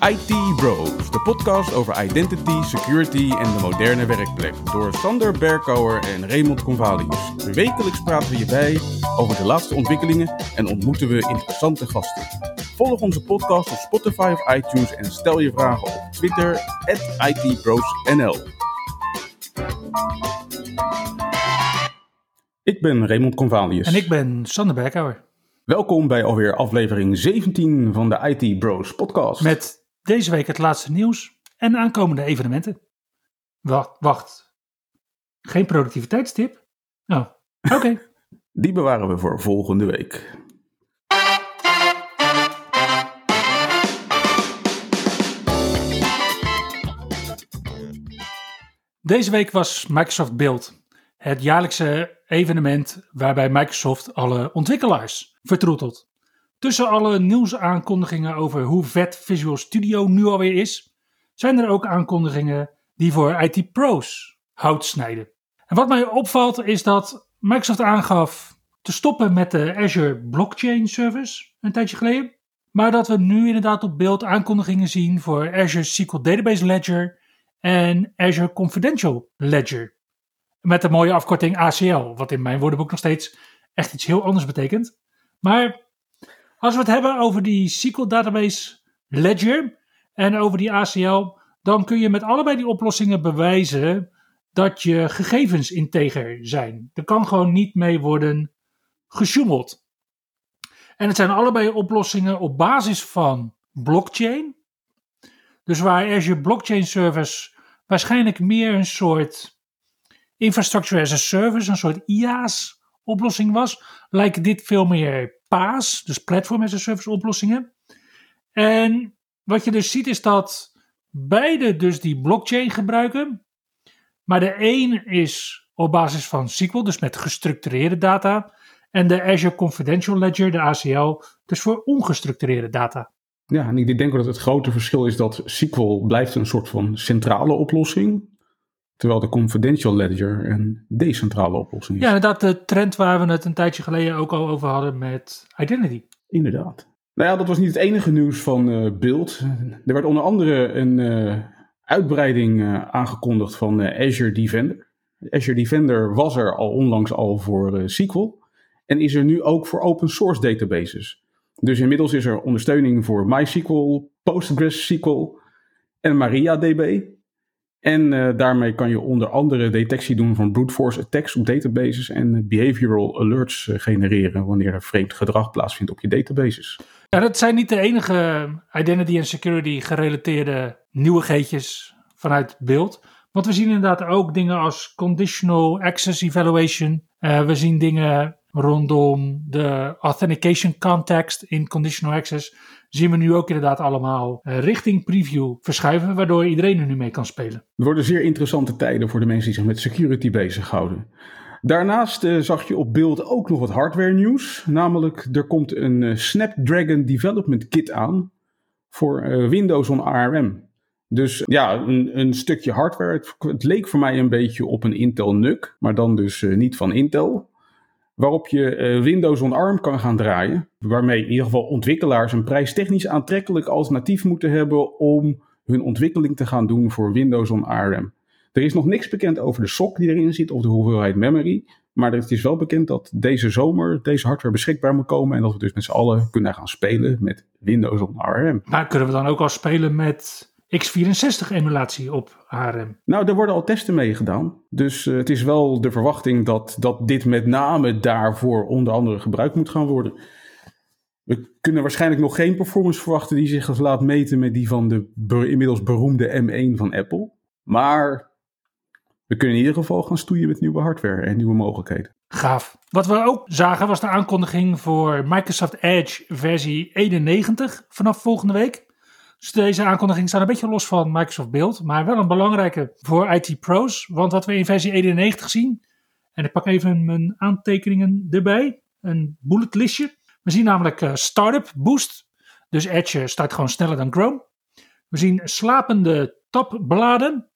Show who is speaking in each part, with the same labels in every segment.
Speaker 1: IT Bros, de podcast over identity, security en de moderne werkplek. Door Sander Berkouwer en Raymond Convalius. Wekelijks praten we je bij over de laatste ontwikkelingen en ontmoeten we interessante gasten. Volg onze podcast op Spotify of iTunes en stel je vragen op Twitter, ITBrosNL. Ik ben Raymond Convalius.
Speaker 2: En ik ben Sander Berkouwer.
Speaker 1: Welkom bij alweer aflevering 17 van de IT Bros podcast.
Speaker 2: Met deze week het laatste nieuws en aankomende evenementen. Wacht, wacht. Geen productiviteitstip? Oh, oké.
Speaker 1: Die bewaren we voor volgende week.
Speaker 2: Deze week was Microsoft Build, het jaarlijkse evenement waarbij Microsoft alle ontwikkelaars vertroetelt. Tussen alle nieuwsaankondigingen over hoe vet Visual Studio nu alweer is, zijn er ook aankondigingen die voor IT Pro's hout snijden. En wat mij opvalt is dat Microsoft aangaf te stoppen met de Azure Blockchain Service een tijdje geleden. Maar dat we nu inderdaad op beeld aankondigingen zien voor Azure SQL Database Ledger en Azure Confidential Ledger. Met de mooie afkorting ACL, wat in mijn woordenboek nog steeds echt iets heel anders betekent. Maar als we het hebben over die SQL Database Ledger en over die ACL, dan kun je met allebei die oplossingen bewijzen dat je gegevens integer zijn. Er kan gewoon niet mee worden gesjoemeld. En het zijn allebei oplossingen op basis van blockchain. Dus waar Azure Blockchain Service waarschijnlijk meer een soort infrastructure as a service, een soort IaaS oplossing was, lijkt dit veel meer PaaS, dus platform as a service oplossingen. En wat je dus ziet is dat beide dus die blockchain gebruiken, maar de een is op basis van SQL, dus met gestructureerde data, en de Azure Confidential Ledger, de ACL, dus voor ongestructureerde data.
Speaker 1: Ja, en ik denk dat het grote verschil is dat SQL blijft een soort van centrale oplossing. Terwijl de confidential ledger een decentrale oplossing is.
Speaker 2: Ja, inderdaad, de trend waar we het een tijdje geleden ook al over hadden met identity.
Speaker 1: Inderdaad. Nou ja, dat was niet het enige nieuws van uh, Build. Er werd onder andere een uh, uitbreiding uh, aangekondigd van Azure Defender. Azure Defender was er al onlangs al voor SQL en is er nu ook voor open source databases. Dus inmiddels is er ondersteuning voor MySQL, PostgreSQL en MariaDB. En uh, daarmee kan je onder andere detectie doen van brute force attacks op databases en behavioral alerts uh, genereren wanneer er vreemd gedrag plaatsvindt op je databases.
Speaker 2: Ja, dat zijn niet de enige identity en security gerelateerde nieuwigheidjes vanuit beeld. Want we zien inderdaad ook dingen als conditional access evaluation. We zien dingen rondom de authentication context in conditional access zien we nu ook inderdaad allemaal uh, richting preview verschuiven, waardoor iedereen er nu mee kan spelen.
Speaker 1: Het worden zeer interessante tijden voor de mensen die zich met security bezighouden. Daarnaast uh, zag je op beeld ook nog wat hardware nieuws. Namelijk, er komt een uh, Snapdragon Development Kit aan voor Windows on ARM. Dus ja, een, een stukje hardware. Het, het, leek voor mij een beetje op een Intel NUC, maar dan dus niet van Intel waarop je uh, Windows on ARM kan gaan draaien. Waarmee in ieder geval ontwikkelaars een prijstechnisch aantrekkelijk alternatief moeten hebben om hun ontwikkeling te gaan doen voor Windows on ARM. Er is nog niks bekend over de SOC die erin zit of de hoeveelheid memory. Maar het is wel bekend dat deze zomer deze hardware beschikbaar moet komen. En dat we dus met z'n allen kunnen gaan spelen met Windows on ARM.
Speaker 2: Maar kunnen we dan ook al spelen met x64-emulatie op ARM.
Speaker 1: Nou, er worden al testen mee gedaan. Dus uh, het is wel de verwachting dat, dat dit met name daarvoor onder andere gebruikt moet gaan worden. We kunnen waarschijnlijk nog geen performance verwachten die zich laat meten met die van de inmiddels beroemde M1 van Apple. Maar we kunnen in ieder geval gaan stoeien met nieuwe hardware en nieuwe mogelijkheden.
Speaker 2: Gaaf. Wat we ook zagen was de aankondiging voor Microsoft Edge versie 91 vanaf volgende week. Dus deze aankondiging staat een beetje los van Microsoft Build, maar wel een belangrijke voor IT pros. Want wat we in versie 91 zien, en ik pak even mijn aantekeningen erbij, een bullet listje. We zien namelijk uh, Startup Boost, dus Edge start gewoon sneller dan Chrome. We zien slapende tabbladen,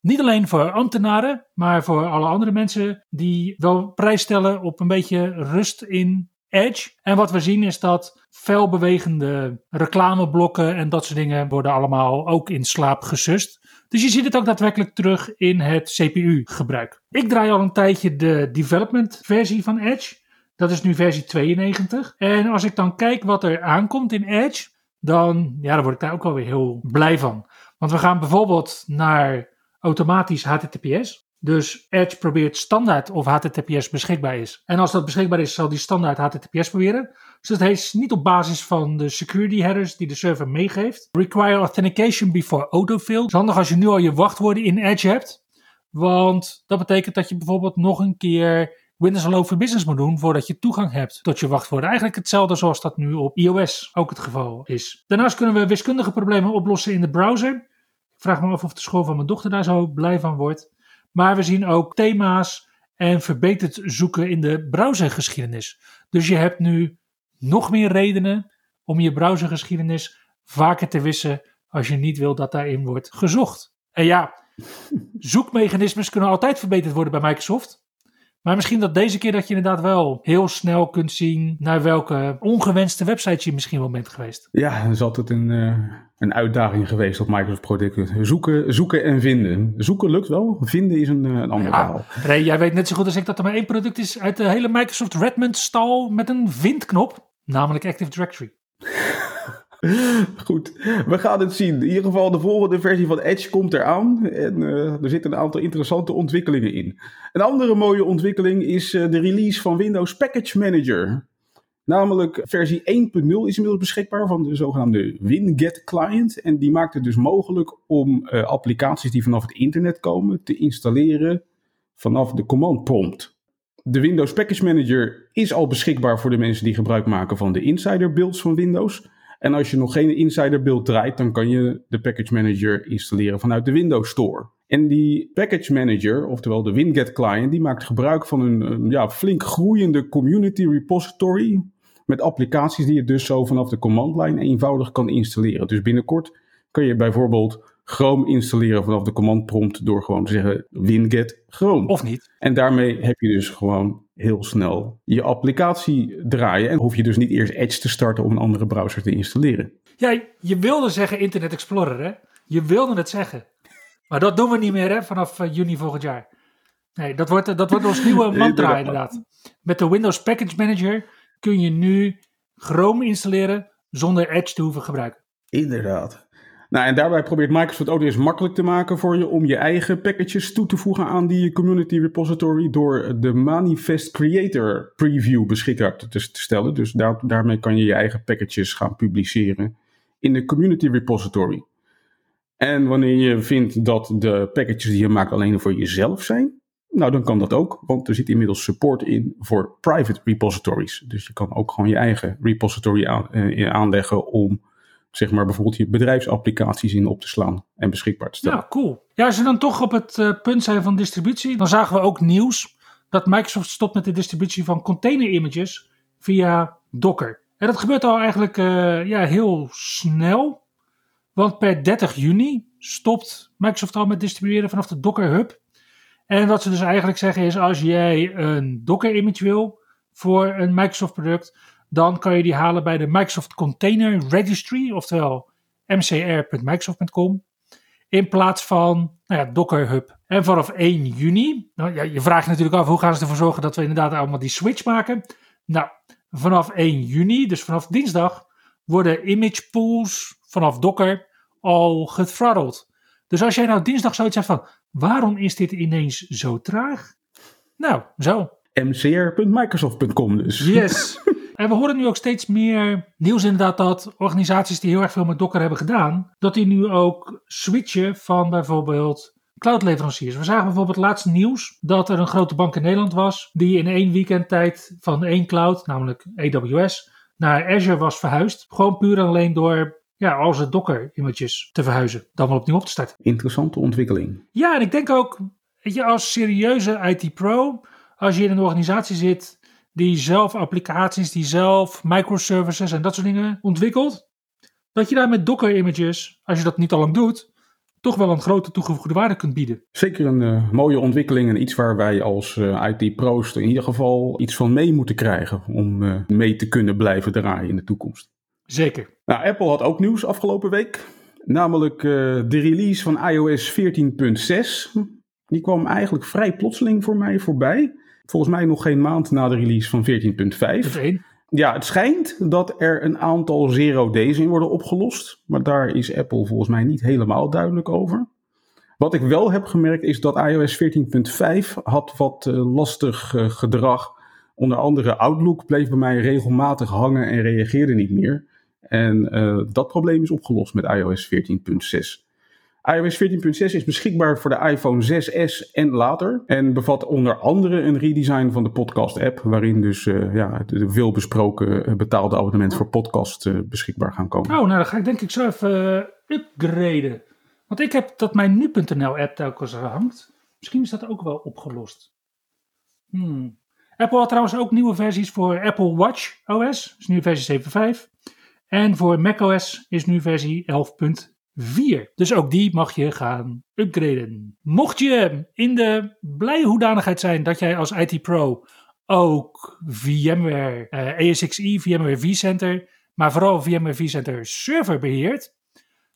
Speaker 2: niet alleen voor ambtenaren, maar voor alle andere mensen die wel prijs stellen op een beetje rust in Edge. En wat we zien is dat felbewegende reclameblokken en dat soort dingen worden allemaal ook in slaap gesust. Dus je ziet het ook daadwerkelijk terug in het CPU-gebruik. Ik draai al een tijdje de development versie van Edge. Dat is nu versie 92. En als ik dan kijk wat er aankomt in Edge, dan, ja, dan word ik daar ook wel weer heel blij van. Want we gaan bijvoorbeeld naar automatisch HTTPS. Dus Edge probeert standaard of HTTPS beschikbaar is. En als dat beschikbaar is, zal die standaard HTTPS proberen. Dus dat heet niet op basis van de security headers die de server meegeeft. Require authentication before autofill. Is handig als je nu al je wachtwoorden in Edge hebt. Want dat betekent dat je bijvoorbeeld nog een keer Windows Hello for Business moet doen voordat je toegang hebt tot je wachtwoorden. Eigenlijk hetzelfde zoals dat nu op iOS ook het geval is. Daarnaast kunnen we wiskundige problemen oplossen in de browser. Ik vraag me af of de school van mijn dochter daar zo blij van wordt. Maar we zien ook thema's en verbeterd zoeken in de browsergeschiedenis. Dus je hebt nu nog meer redenen om je browsergeschiedenis vaker te wissen als je niet wil dat daarin wordt gezocht. En ja, zoekmechanismes kunnen altijd verbeterd worden bij Microsoft. Maar misschien dat deze keer dat je inderdaad wel heel snel kunt zien naar welke ongewenste websites je misschien wel bent geweest.
Speaker 1: Ja, dat is altijd een, uh, een uitdaging geweest op Microsoft producten. Zoeken, zoeken en vinden. Zoeken lukt wel, vinden is een, een ander verhaal.
Speaker 2: Jij weet net zo goed als ik dat er maar één product is uit de hele Microsoft Redmond stal met een vindknop, namelijk Active Directory.
Speaker 1: Goed, we gaan het zien. In ieder geval, de volgende versie van Edge komt eraan. En uh, er zitten een aantal interessante ontwikkelingen in. Een andere mooie ontwikkeling is uh, de release van Windows Package Manager. Namelijk versie 1.0 is inmiddels beschikbaar van de zogenaamde WinGet client. En die maakt het dus mogelijk om uh, applicaties die vanaf het internet komen te installeren vanaf de command prompt. De Windows Package Manager is al beschikbaar voor de mensen die gebruik maken van de insider builds van Windows. En als je nog geen insider build draait, dan kan je de package manager installeren vanuit de Windows Store. En die package manager, oftewel de Winget client, die maakt gebruik van een, ja, flink groeiende community repository. Met applicaties die je dus zo vanaf de command line eenvoudig kan installeren. Dus binnenkort kan je bijvoorbeeld Chrome installeren vanaf de command prompt door gewoon te zeggen winget Chrome.
Speaker 2: Of niet.
Speaker 1: En daarmee heb je dus gewoon heel snel je applicatie draaien. En hoef je dus niet eerst Edge te starten om een andere browser te installeren.
Speaker 2: Ja, je wilde zeggen Internet Explorer, hè? Je wilde het zeggen. Maar dat doen we niet meer, hè? Vanaf uh, juni volgend jaar. Nee, dat wordt, dat wordt ons nieuwe mantra, inderdaad. Met de Windows Package Manager kun je nu Chrome installeren zonder Edge te hoeven gebruiken.
Speaker 1: Inderdaad. Nou, en daarbij probeert Microsoft eens makkelijk te maken voor je om je eigen packages toe te voegen aan die community repository door de Manifest Creator preview beschikbaar te, te stellen. Dus daar, daarmee kan je je eigen packages gaan publiceren in de community repository. En wanneer je vindt dat de packages die je maakt alleen voor jezelf zijn, nou dan kan dat ook, want er zit inmiddels support in voor private repositories. Dus je kan ook gewoon je eigen repository eh, aanleggen om zeg maar bijvoorbeeld je bedrijfsapplicaties in op te slaan en beschikbaar te stellen.
Speaker 2: Ja, cool. Ja, als we dan toch op het uh, punt zijn van distributie, dan zagen we ook nieuws dat Microsoft stopt met de distributie van container images via Docker. En dat gebeurt al eigenlijk uh, ja, heel snel, want per 30 juni stopt Microsoft al met distribueren vanaf de Docker Hub. En wat ze dus eigenlijk zeggen is, als jij een Docker image wil voor een Microsoft product, dan kan je die halen bij de Microsoft Container Registry, oftewel mcr.microsoft.com, in plaats van nou ja, Docker Hub. En vanaf 1 juni, nou ja, je vraagt je natuurlijk af hoe gaan ze ervoor zorgen dat we inderdaad allemaal die switch maken. Nou, vanaf 1 juni, dus vanaf dinsdag, worden image pools vanaf Docker al gethrottled. Dus als jij nou dinsdag zoiets hebt van, waarom is dit ineens zo traag? Nou, zo.
Speaker 1: mcr.microsoft.com dus.
Speaker 2: Yes. En we horen nu ook steeds meer nieuws inderdaad dat organisaties die heel erg veel met Docker hebben gedaan, dat die nu ook switchen van bijvoorbeeld cloudleveranciers. We zagen bijvoorbeeld laatst nieuws dat er een grote bank in Nederland was die in één weekend tijd van één cloud, namelijk AWS, naar Azure was verhuisd. Gewoon puur en alleen door ja, al zijn Docker-images te verhuizen, dan wel opnieuw op te starten.
Speaker 1: Interessante ontwikkeling.
Speaker 2: Ja, en ik denk ook, weet je, als serieuze IT-pro, als je in een organisatie zit die zelf applicaties, die zelf microservices en dat soort dingen ontwikkelt, dat je daar met Docker images, als je dat niet al lang doet, toch wel een grote toegevoegde waarde kunt bieden.
Speaker 1: Zeker een uh, mooie ontwikkeling en iets waar wij als uh, IT-pro's in ieder geval iets van mee moeten krijgen om uh, mee te kunnen blijven draaien in de toekomst.
Speaker 2: Zeker.
Speaker 1: Nou, Apple had ook nieuws afgelopen week, namelijk de release van iOS 14.6. Die kwam eigenlijk vrij plotseling voor mij voorbij. Volgens mij nog geen maand na de release van 14.5. Ja, het schijnt dat er een aantal zero days in worden opgelost. Maar daar is Apple volgens mij niet helemaal duidelijk over. Wat ik wel heb gemerkt is dat iOS 14.5 had wat uh, lastig uh, gedrag. Onder andere Outlook bleef bij mij regelmatig hangen en reageerde niet meer. En uh, dat probleem is opgelost met iOS 14.6 iOS 14.6 is beschikbaar voor de iPhone 6s en later. En bevat onder andere een redesign van de podcast-app. Waarin dus uh, ja, de veelbesproken eh, betaalde abonnement voor podcast uh, beschikbaar gaan komen.
Speaker 2: Oh, nou dan ga ik denk ik zo even upgraden. Want ik heb dat mijn nu.nl-app telkens hangt. Misschien is dat ook wel opgelost. Hmm. Apple had trouwens ook nieuwe versies voor Apple Watch OS. is nu versie 7.5. En voor macOS is nu versie 11.1. 4. Dus ook die mag je gaan upgraden. Mocht je in de blije hoedanigheid zijn dat jij als IT Pro ook VMware uh, ASXi, VMware vCenter, maar vooral VMware vCenter server beheert,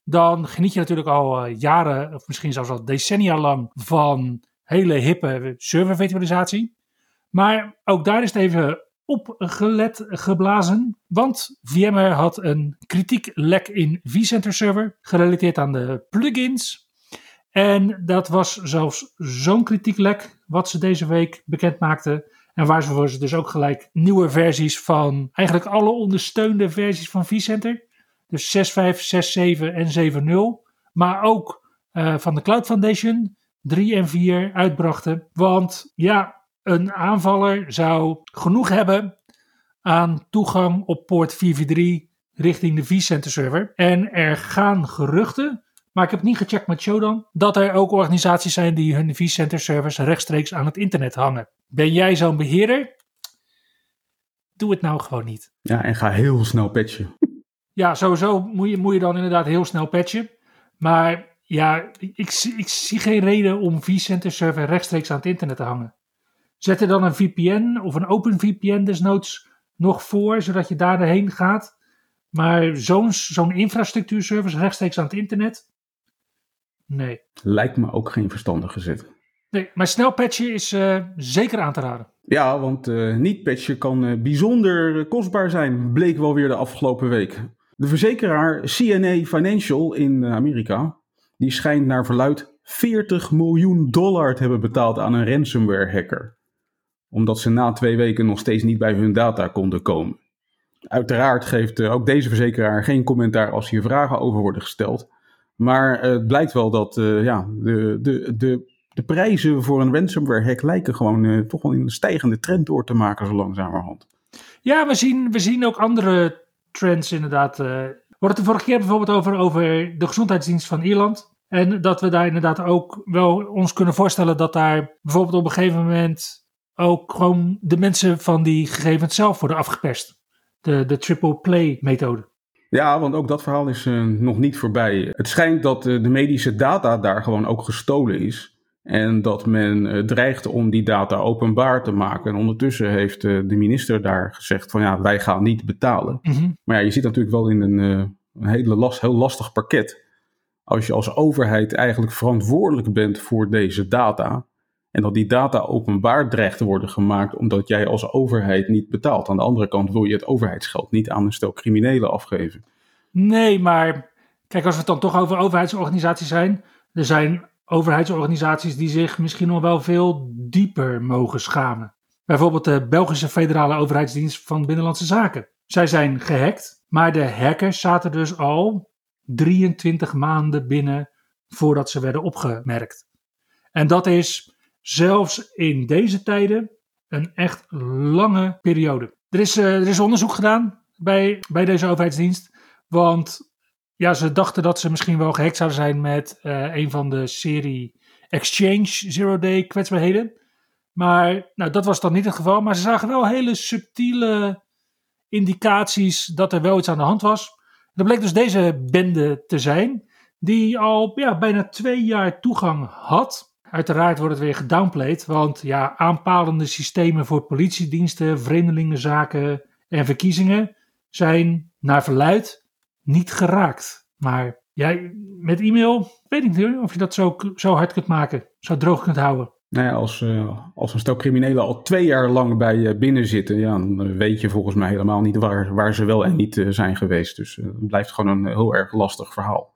Speaker 2: dan geniet je natuurlijk al uh, jaren, of misschien zelfs al decennia lang, van hele hippe server virtualisatie. Maar ook daar is het even opgelet geblazen. Want VMware had een kritieklek in vCenter Server gerelateerd aan de plugins. En dat was zelfs zo'n kritieklek wat ze deze week bekend maakten. En waar ze dus ook gelijk nieuwe versies van eigenlijk alle ondersteunde versies van vCenter. Dus 6.5, 6.7 en 7.0. Maar ook uh, van de Cloud Foundation 3 en 4 uitbrachten. Want ja, een aanvaller zou genoeg hebben aan toegang op poort 443 richting de vCenter server. En er gaan geruchten, maar ik heb niet gecheckt met Shodan, dat er ook organisaties zijn die hun vCenter servers rechtstreeks aan het internet hangen. Ben jij zo'n beheerder? Doe het nou gewoon niet.
Speaker 1: Ja, en ga heel snel patchen.
Speaker 2: Ja, sowieso moet je, moet je dan inderdaad heel snel patchen. Maar ja, ik, ik zie geen reden om vCenter server rechtstreeks aan het internet te hangen. Zet er dan een VPN of een Open VPN desnoods nog voor, zodat je daar heen gaat. Maar zo'n zo'n infrastructuurservice rechtstreeks aan het internet? Nee.
Speaker 1: Lijkt me ook geen verstandige zet.
Speaker 2: Nee, maar snel patchen is uh, zeker aan te raden.
Speaker 1: Ja, want uh, niet patchen kan uh, bijzonder kostbaar zijn, bleek wel weer de afgelopen week. De verzekeraar CNA Financial in Amerika, die schijnt naar verluid 40 miljoen dollar te hebben betaald aan een ransomware hacker omdat ze na twee weken nog steeds niet bij hun data konden komen. Uiteraard geeft eh, ook deze verzekeraar geen commentaar als hier vragen over worden gesteld. Maar eh, het blijkt wel dat uh, ja, de, de, de, de prijzen voor een ransomware hack lijken gewoon uh, toch wel in een stijgende trend door te maken zo langzamerhand.
Speaker 2: Ja, we zien, we zien ook andere trends inderdaad. we hadden de vorige keer bijvoorbeeld over, over de gezondheidsdienst van Ierland. En dat we daar inderdaad ook wel ons kunnen voorstellen dat daar bijvoorbeeld op een gegeven moment ook gewoon de mensen van die gegevens zelf worden afgeperst. De, de triple play methode.
Speaker 1: Ja, want ook dat verhaal is uh, nog niet voorbij. Het schijnt dat uh, de medische data daar gewoon ook gestolen is. En dat men uh, dreigt om die data openbaar te maken. En ondertussen heeft de minister daar gezegd van ja, wij gaan niet betalen. Mm -hmm. Maar ja, je zit natuurlijk wel in een, een hele last, heel lastig pakket. Als je als overheid eigenlijk verantwoordelijk bent voor deze data en dat die data openbaar dreigt te worden gemaakt omdat jij als overheid niet betaalt. Aan de andere kant wil je het overheidsgeld niet aan een stel criminelen afgeven.
Speaker 2: Nee, maar kijk, als we het dan toch over overheidsorganisaties zijn. Er zijn overheidsorganisaties die zich misschien nog wel veel dieper mogen schamen. Bijvoorbeeld de Belgische Federale Overheidsdienst van Binnenlandse Zaken. Zij zijn gehackt, maar de hackers zaten dus al 23 maanden binnen voordat ze werden opgemerkt. En dat is zelfs in deze tijden een echt lange periode. Er is, uh, er is onderzoek gedaan bij, bij deze overheidsdienst, want ja, ze dachten dat ze misschien wel gehackt zouden zijn met uh, een van de serie Exchange Zero Day kwetsbaarheden. Maar nou, dat was dan niet het geval, maar ze zagen wel hele subtiele indicaties dat er wel iets aan de hand was. Dat bleek dus deze bende te zijn die al ja, bijna twee jaar toegang had. Uiteraard wordt het weer gedownplayed, want ja, aanpalende systemen voor politiediensten, vreemdelingenzaken en verkiezingen zijn naar verluid niet geraakt. Maar jij met e-mail, weet ik niet of je dat zo, zo hard kunt maken, zo droog kunt houden.
Speaker 1: Nou ja, als, uh, als een stel criminelen al twee jaar lang bij je binnen zitten, ja, dan weet je volgens mij helemaal niet waar, waar ze wel en niet uh, zijn geweest. Dus uh, het blijft gewoon een heel erg lastig verhaal.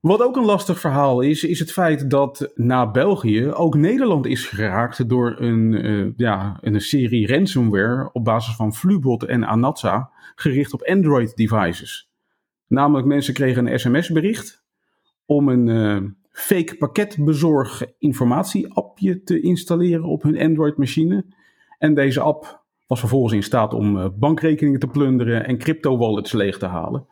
Speaker 1: Wat ook een lastig verhaal is, is het feit dat na België ook Nederland is geraakt door een, ja, een serie ransomware op basis van Flubot en Anatsa, gericht op Android devices. Namelijk mensen kregen een sms-bericht om een fake pakketbezorg informatieappje te installeren op hun Android-machine. En deze app was vervolgens in staat om eh, bankrekeningen te plunderen en crypto-wallets leeg te halen.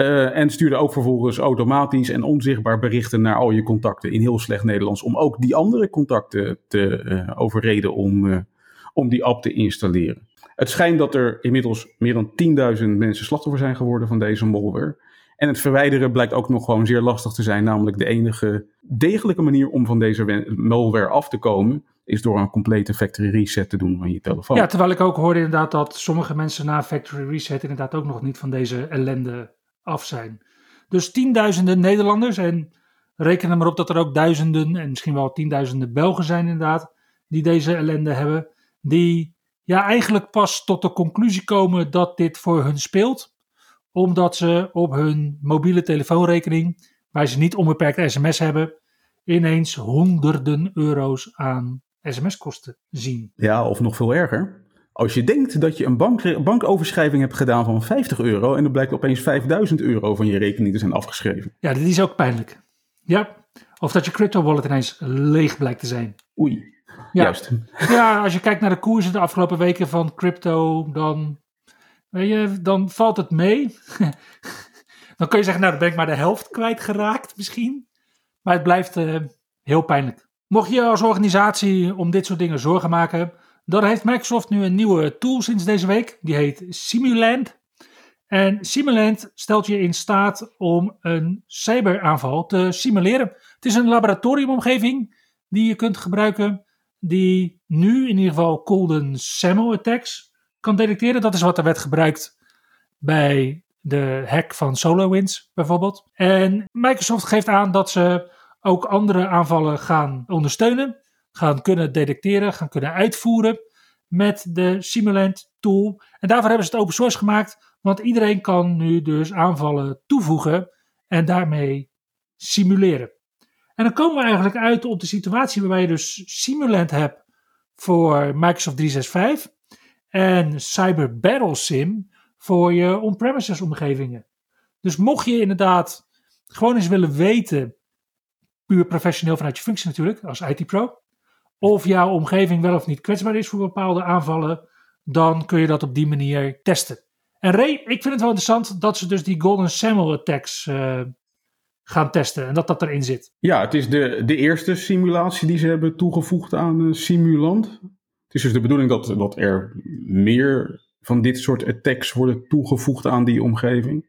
Speaker 1: Uh, en stuurde ook vervolgens automatisch en onzichtbaar berichten naar al je contacten in heel slecht Nederlands. Om ook die andere contacten te uh, overreden om, uh, om die app te installeren. Het schijnt dat er inmiddels meer dan 10.000 mensen slachtoffer zijn geworden van deze malware. En het verwijderen blijkt ook nog gewoon zeer lastig te zijn. Namelijk de enige degelijke manier om van deze malware af te komen. Is door een complete factory reset te doen van je telefoon.
Speaker 2: Ja, terwijl ik ook hoorde inderdaad dat sommige mensen na factory reset inderdaad ook nog niet van deze ellende af zijn. Dus tienduizenden Nederlanders en reken er maar op dat er ook duizenden en misschien wel tienduizenden Belgen zijn inderdaad. Die deze ellende hebben. Die ja eigenlijk pas tot de conclusie komen dat dit voor hun speelt omdat ze op hun mobiele telefoonrekening, waar ze niet onbeperkt sms hebben, ineens honderden euro's aan sms-kosten zien.
Speaker 1: Ja, of nog veel erger. Als je denkt dat je een bank, bankoverschrijving hebt gedaan van 50 euro en er blijkt opeens 5000 euro van je rekening te zijn afgeschreven.
Speaker 2: Ja, dit is ook pijnlijk. Ja, of dat je crypto wallet ineens leeg blijkt te zijn.
Speaker 1: Oei,
Speaker 2: ja.
Speaker 1: juist.
Speaker 2: Ja, als je kijkt naar de koersen de afgelopen weken van crypto, dan Weet je, dan valt het mee. dan kun je zeggen, nou, dan ben ik maar de helft kwijtgeraakt misschien. Maar het blijft uh, heel pijnlijk. Mocht je als organisatie om dit soort dingen zorgen maken, dan heeft Microsoft nu een nieuwe tool sinds deze week. Die heet Simulant. En Simulant stelt je in staat om een cyberaanval te simuleren. Het is een laboratoriumomgeving die je kunt gebruiken, die nu in ieder geval Golden Sample attacks kan detecteren. Dat is wat er werd gebruikt bij de hack van SolarWinds bijvoorbeeld. En Microsoft geeft aan dat ze ook andere aanvallen gaan ondersteunen, gaan kunnen detecteren, gaan kunnen uitvoeren met de Simulant tool. En daarvoor hebben ze het open source gemaakt, want iedereen kan nu dus aanvallen toevoegen en daarmee simuleren. En dan komen we eigenlijk uit op de situatie waarbij je dus Simulant hebt voor Microsoft 365 en Cyber Battle Sim voor je on-premises omgevingen. Dus mocht je inderdaad gewoon eens willen weten, puur professioneel vanuit je functie natuurlijk, als IT-pro, of jouw omgeving wel of niet kwetsbaar is voor bepaalde aanvallen, dan kun je dat op die manier testen. En Ray, ik vind het wel interessant dat ze dus die Golden Samuel attacks uh, gaan testen en dat dat erin zit.
Speaker 1: Ja, het is de, de eerste simulatie die ze hebben toegevoegd aan uh, Simulant. Het is dus de bedoeling dat, dat er meer van dit soort attacks worden toegevoegd aan die omgeving.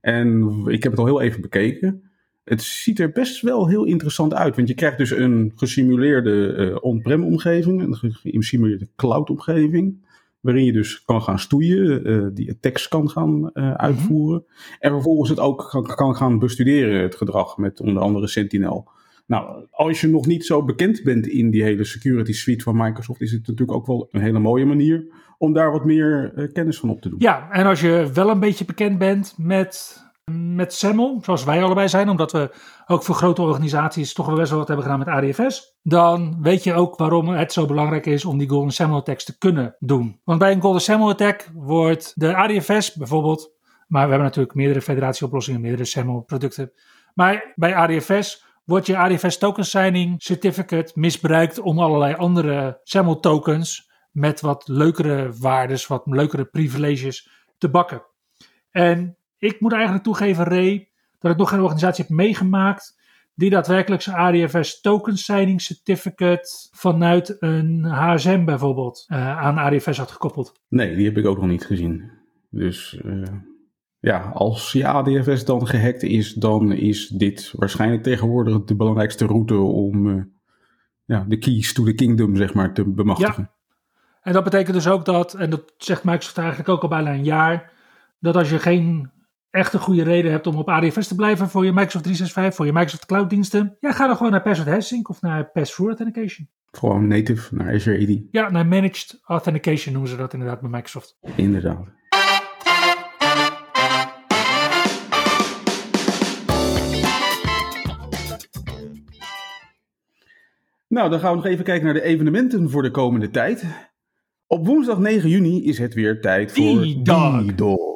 Speaker 1: En ik heb het al heel even bekeken. Het ziet er best wel heel interessant uit. Want je krijgt dus een gesimuleerde uh, on-prem omgeving, een gesimuleerde cloud omgeving. Waarin je dus kan gaan stoeien, uh, die attacks kan gaan uh, uitvoeren. En vervolgens het ook kan, kan gaan bestuderen, het gedrag met onder andere Sentinel. Nou, als je nog niet zo bekend bent in die hele security suite van Microsoft, is het natuurlijk ook wel een hele mooie manier om daar wat meer kennis van op te doen.
Speaker 2: Ja, en als je wel een beetje bekend bent met, met SAML, zoals wij allebei zijn, omdat we ook voor grote organisaties toch wel best wel wat hebben gedaan met ADFS, dan weet je ook waarom het zo belangrijk is om die Golden SAML attacks te kunnen doen. Want bij een Golden SAML attack wordt de ADFS bijvoorbeeld, maar we hebben natuurlijk meerdere federatieoplossingen, meerdere SAML producten, maar bij ADFS wordt je ADFS token signing certificate misbruikt om allerlei andere SAML tokens met wat leukere waardes, wat leukere privileges te bakken. En ik moet eigenlijk toegeven, Ray, dat ik nog geen organisatie heb meegemaakt die daadwerkelijk zijn ADFS token signing certificate vanuit een HSM bijvoorbeeld uh, aan ADFS had gekoppeld.
Speaker 1: Nee, die heb ik ook nog niet gezien. Dus uh, ja, als je ADFS dan gehackt is, dan is dit waarschijnlijk tegenwoordig de belangrijkste route om uh, ja, de keys to the kingdom, zeg maar, te bemachtigen.
Speaker 2: Ja. En dat betekent dus ook dat, en dat zegt Microsoft eigenlijk ook al bijna een jaar, dat als je geen echte goede reden hebt om op ADFS te blijven voor je Microsoft 365, voor je Microsoft Cloud diensten, ja, ga dan gewoon naar Password Hashing of naar Pass-Through Authentication.
Speaker 1: Gewoon native naar Azure AD.
Speaker 2: Ja, naar Managed Authentication noemen ze dat inderdaad bij Microsoft.
Speaker 1: Inderdaad. Nou, dan gaan we nog even kijken naar de evenementen voor de komende tijd. Op woensdag 9 juni is het weer tijd voor D-Dog.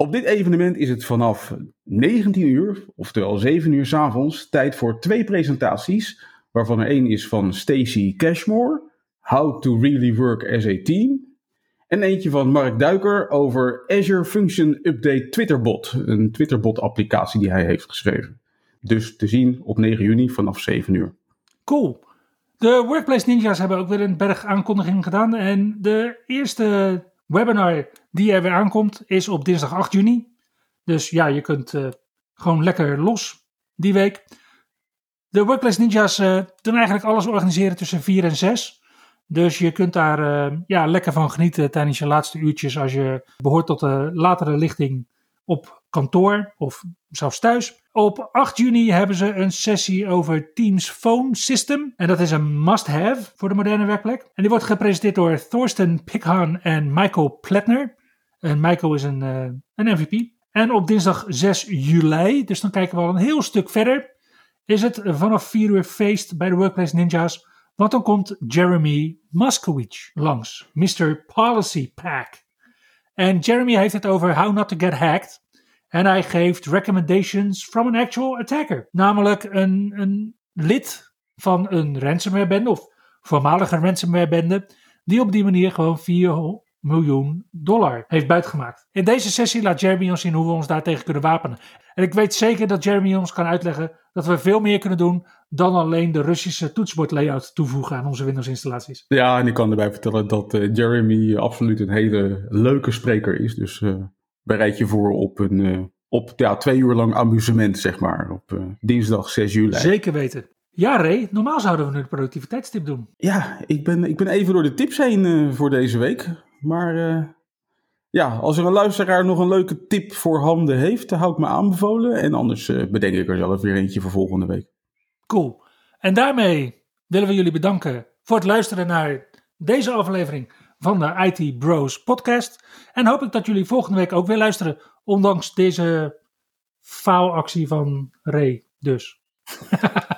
Speaker 1: Op dit evenement is het vanaf 19 uur, oftewel 7 uur s avonds, tijd voor twee presentaties, waarvan er één is van Stacy Cashmore, How to Really Work as a Team, en eentje van Mark Duiker over Azure Function Update Twitterbot, een Twitterbot applicatie die hij heeft geschreven. Dus te zien op 9 juni vanaf 7 uur.
Speaker 2: Cool. De Workplace Ninjas hebben ook weer een berg aankondigingen gedaan. En de eerste webinar die er weer aankomt is op dinsdag 8 juni. Dus ja, je kunt uh, gewoon lekker los die week. De Workplace Ninjas uh, doen eigenlijk alles organiseren tussen 4 en 6. Dus je kunt daar uh, ja, lekker van genieten tijdens je laatste uurtjes als je behoort tot de latere lichting op kantoor of zelfs thuis. Op 8 juni hebben ze een sessie over Teams Phone System. En dat is een must-have voor de moderne werkplek. En die wordt gepresenteerd door Thorsten Pikhan en Michael Pletner. En Michael is een, uh, een MVP. En op dinsdag 6 juli, dus dan kijken we al een heel stuk verder, is het vanaf 4 uur feest bij de Workplace Ninjas. Want dan komt Jeremy Moskowitz langs, Mr. Policy Pack. En Jeremy heeft het over how not to get hacked. En hij geeft recommendations from an actual attacker. Namelijk een, een lid van een ransomware-bende of voormalige ransomware-bende. Die op die manier gewoon 4 miljoen dollar heeft buitgemaakt. In deze sessie laat Jeremy ons zien hoe we ons daartegen kunnen wapenen. En ik weet zeker dat Jeremy ons kan uitleggen dat we veel meer kunnen doen dan alleen de Russische toetsenbord-layout toevoegen aan onze Windows-installaties.
Speaker 1: Ja, en ik kan erbij vertellen dat uh, Jeremy absoluut een hele leuke spreker is. Dus uh, bereid je voor op een uh, op ja, twee uur lang amusement, zeg maar, op dinsdag 6 juli.
Speaker 2: Zeker weten. Ja, Ray, normaal zouden we nu de productiviteitstip doen.
Speaker 1: Ja, ik ben, ik ben even door de tips heen voor deze week. Maar uh, ja, als er een luisteraar nog een leuke tip voor handen heeft, dan hou ik me aanbevolen. En anders uh, bedenk ik er zelf weer eentje voor volgende week.
Speaker 2: Cool. En daarmee willen we jullie bedanken voor het luisteren naar deze aflevering van de IT Bros podcast. En hoop ik dat jullie volgende week ook weer luisteren, ondanks deze faalactie van Ray dus.